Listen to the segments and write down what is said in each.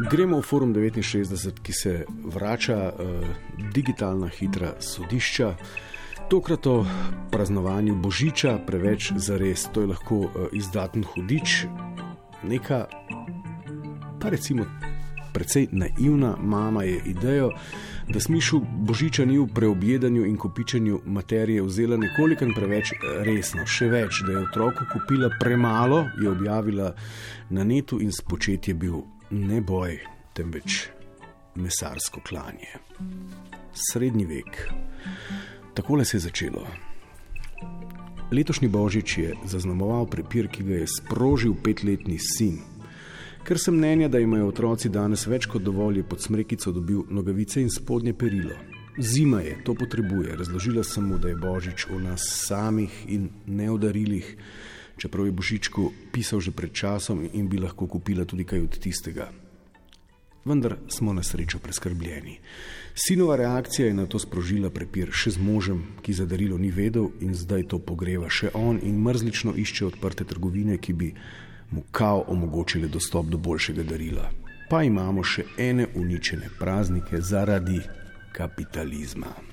Gremo v Forum 69, ki se vrača, uh, digitalna hitra sodišča. Tokrat o praznovanju Božiča, preveč za res, to je lahko uh, izdaten hudič, neka, pa recimo, precej naivna mama je idejo, da smišu Božiča ni v preobjedanju in kopičenju materije vzela nekoliko preveč resno. Še več, da je otroku kupila premalo, je objavila na netu in spočet je bil ne boj, temveč mesarsko klanje. Srednji vek. Takole se je začelo. Letošnji božič je zaznamoval prepir, ki ga je sprožil petletni sin. Ker sem mnenja, da imajo otroci danes več kot dovolj, je pod smrekico dobil nogavice in spodnje perilo. Zima je, to potrebuje. Razložila sem mu, da je božič v nas samih in ne v darilih, čeprav je božičku pisal že pred časom in bi lahko kupila tudi kaj od tistega vendar smo na srečo preskrbljeni. Sinova reakcija je na to sprožila prepir še z možem, ki za darilo ni vedel in zdaj to pogreva še on in mrzlično išče odprte trgovine, ki bi mu kao omogočile dostop do boljšega darila. Pa imamo še ene uničene praznike zaradi kapitalizma.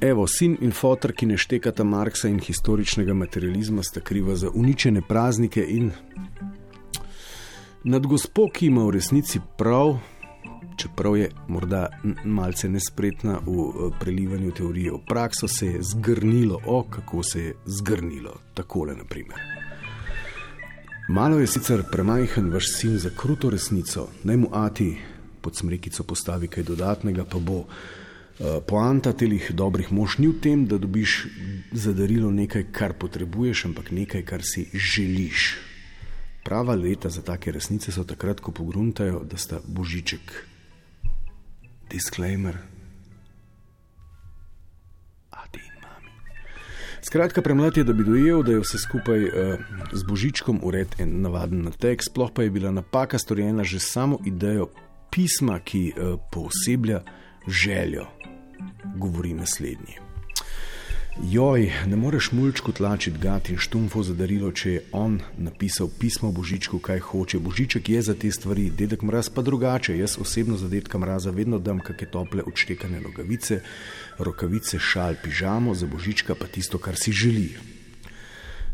Evo, sin in fotor, ki ne štekata Marksa in historičnega materializma, sta kriva za uničene praznike in Nad gospo, ki ima v resnici prav, čeprav je morda malce nespretna v eh, prelivanju teorije v prakso, se je zgrnilo, o kako se je zgrnilo. Takole, na primer. Malo je sicer premajhen vaš sin za kruto resnico, naj mu ati pod smrekico postavi kaj dodatnega, pa bo. Eh, poanta teh dobrih mož ni v tem, da dobiš za darilo nekaj, kar potrebuješ, ampak nekaj, kar si želiš. Prava leta za take resnice so takrat, ko pogruntajo, da sta božiček. Disclaimer. Adi in mami. Skratka, premlad je, da bi dojel, da je vse skupaj uh, z božičkom ured in navaden na tek, sploh pa je bila napaka storjena že samo idejo pisma, ki uh, pooseblja željo. Govori naslednji. Joj, ne moreš mulčku tlačiti gat in štumfo za darilo, če je on napisal pismo Božičku, kaj hoče. Božiček je za te stvari, dedek mraz pa drugače. Jaz osebno za dedka mraza vedno dam kakšne tople odštekane nogavice, rokavice, šal, pižamo, za Božička pa tisto, kar si želi.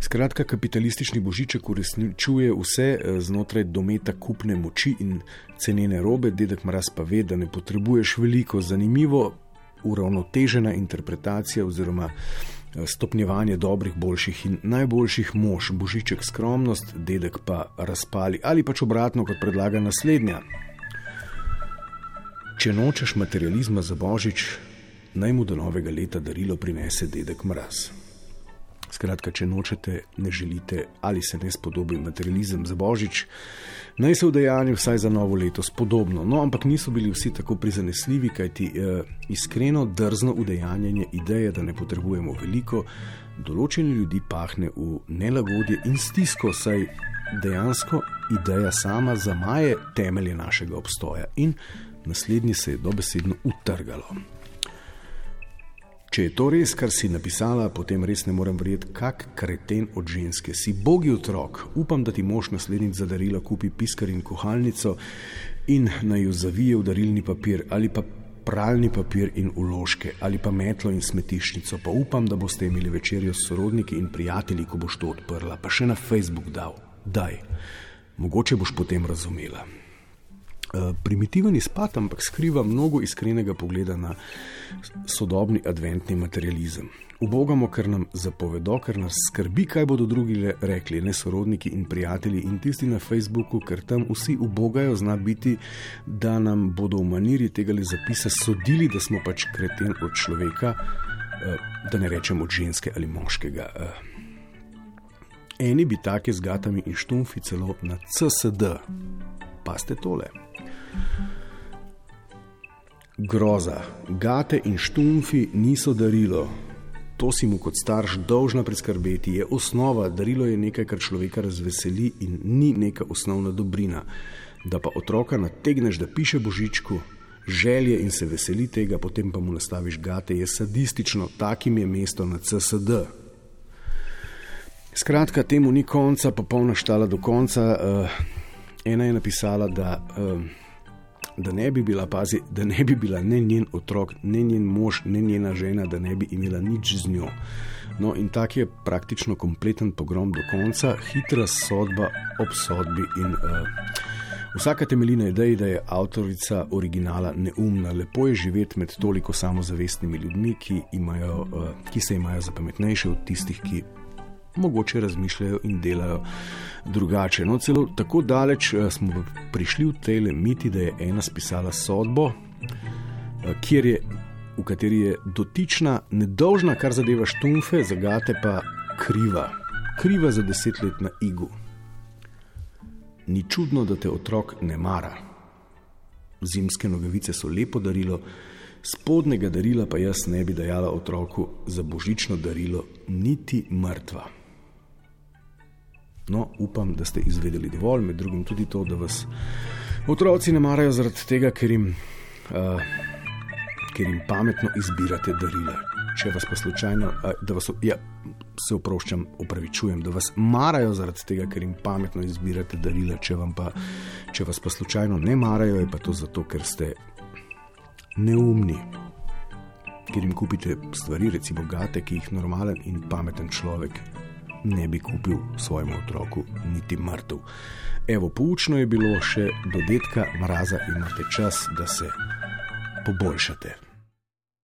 Skratka, kapitalistični božiček uresničuje vse eh, znotraj dometa kupne moči in cenene robe, dedek mraz pa ve, da ne potrebuješ veliko. Zanimivo uravnotežena interpretacija oziroma eh, stopnjevanje dobrih, boljših in najboljših mož, božiček skromnost, dedek pa razpali ali pač obratno, kot predlaga naslednja. Če nočeš materializma za božič, naj mu do novega leta darilo prinese dedek mraz. Skratka, če nočete, ne želite ali se ne spodobi materializem za božič, naj se v dejanju vsaj za novo leto spodobno. No, ampak niso bili vsi tako prizanesljivi, kajti eh, iskreno drzno udejanjanje ideje, da ne potrebujemo veliko, določeni ljudi pahne v nelagodje in stisko, saj dejansko ideja sama zamaje temelje našega obstoja in naslednji se je dobesedno utrgalo. Če je to res, kar si napisala, potem res ne morem verjeti, kak kreten od ženske si. Bogi otrok, upam, da ti mož naslednjič za darilo kupi piskar in kuhalnico in naj jo zavije v darilni papir ali pa pralni papir in uložke ali pa metlo in smetišnico. Pa upam, da boste imeli večerjo s sorodniki in prijatelji, ko boš to odprla, pa še na Facebook dal. Daj, mogoče boš potem razumela. Eh, primitiven izpad, ampak skriva mnogo iskrenega pogleda na sodobni adventni materializem. Ubogamo, ker nam zapovedo, ker nas skrbi, kaj bodo drugi rekli, ne sorodniki in prijatelji in tisti na Facebooku, ker tam vsi ubogajo, zna biti, da nam bodo v maniri tega zapisa sodili, da smo pač kreten od človeka, eh, da ne rečem od ženske ali moškega. Eh. Eni bi take z gatami in štumfi celo na CSD. Pa ste tole. Groza, gate in štumfi niso darilo. To si mu kot starš dolžna priskrbeti, je osnova, darilo je nekaj, kar človeka razveseli in ni neka osnovna dobrina. Da pa otroka nategneš, da piše božičku, želje in se veseli tega, potem pa mu nastaviš gate, je sadistično, takim je mesto na CSD. Skratka, temu ni konca, popolna štala do konca. Uh, ena je napisala, da, um, da, ne bi bila, pazi, da ne bi bila ne njen otrok, ne njen mož, ne njena žena, da ne bi imela nič z njo. No, in tak je praktično kompleten pogrom do konca, hitra sodba ob sodbi. In, uh, vsaka temelji na ideji, da je avtorica originala neumna. Lepo je živeti med toliko samozavestnimi ljudmi, ki, imajo, uh, ki se imajo za pametnejše od tistih, ki mogoče razmišljajo in delajo drugače. No, celo tako daleč uh, smo prišli v tej lemiti, da je ena spisala sodbo, uh, kjer je v kateri je dotična nedolžna, kar zadeva štumfe, zagate pa kriva, kriva za deset let na igu. Ni čudno, da te otrok ne mara. Zimske nogavice so lepo darilo, spodnega darila pa jaz ne bi dajala otroku za božično darilo, niti mrtva. No, upam, da ste izvedeli dovolj, med drugim tudi to, da vas otroci ne marajo zaradi tega, ker jim. Uh, ker jim pametno izbirate darila. Če vas pa slučajno, da vas, ja, se oproščam, upravičujem, da vas marajo zaradi tega, ker jim pametno izbirate darila, če, pa, če vas pa slučajno ne marajo, je pa to zato, ker ste neumni. Ker jim kupite stvari, recimo gate, ki jih normalen in pameten človek ne bi kupil svojemu otroku, niti mrtev. Evo, poučno je bilo še do detka mraza, imate čas, da se poboljšate.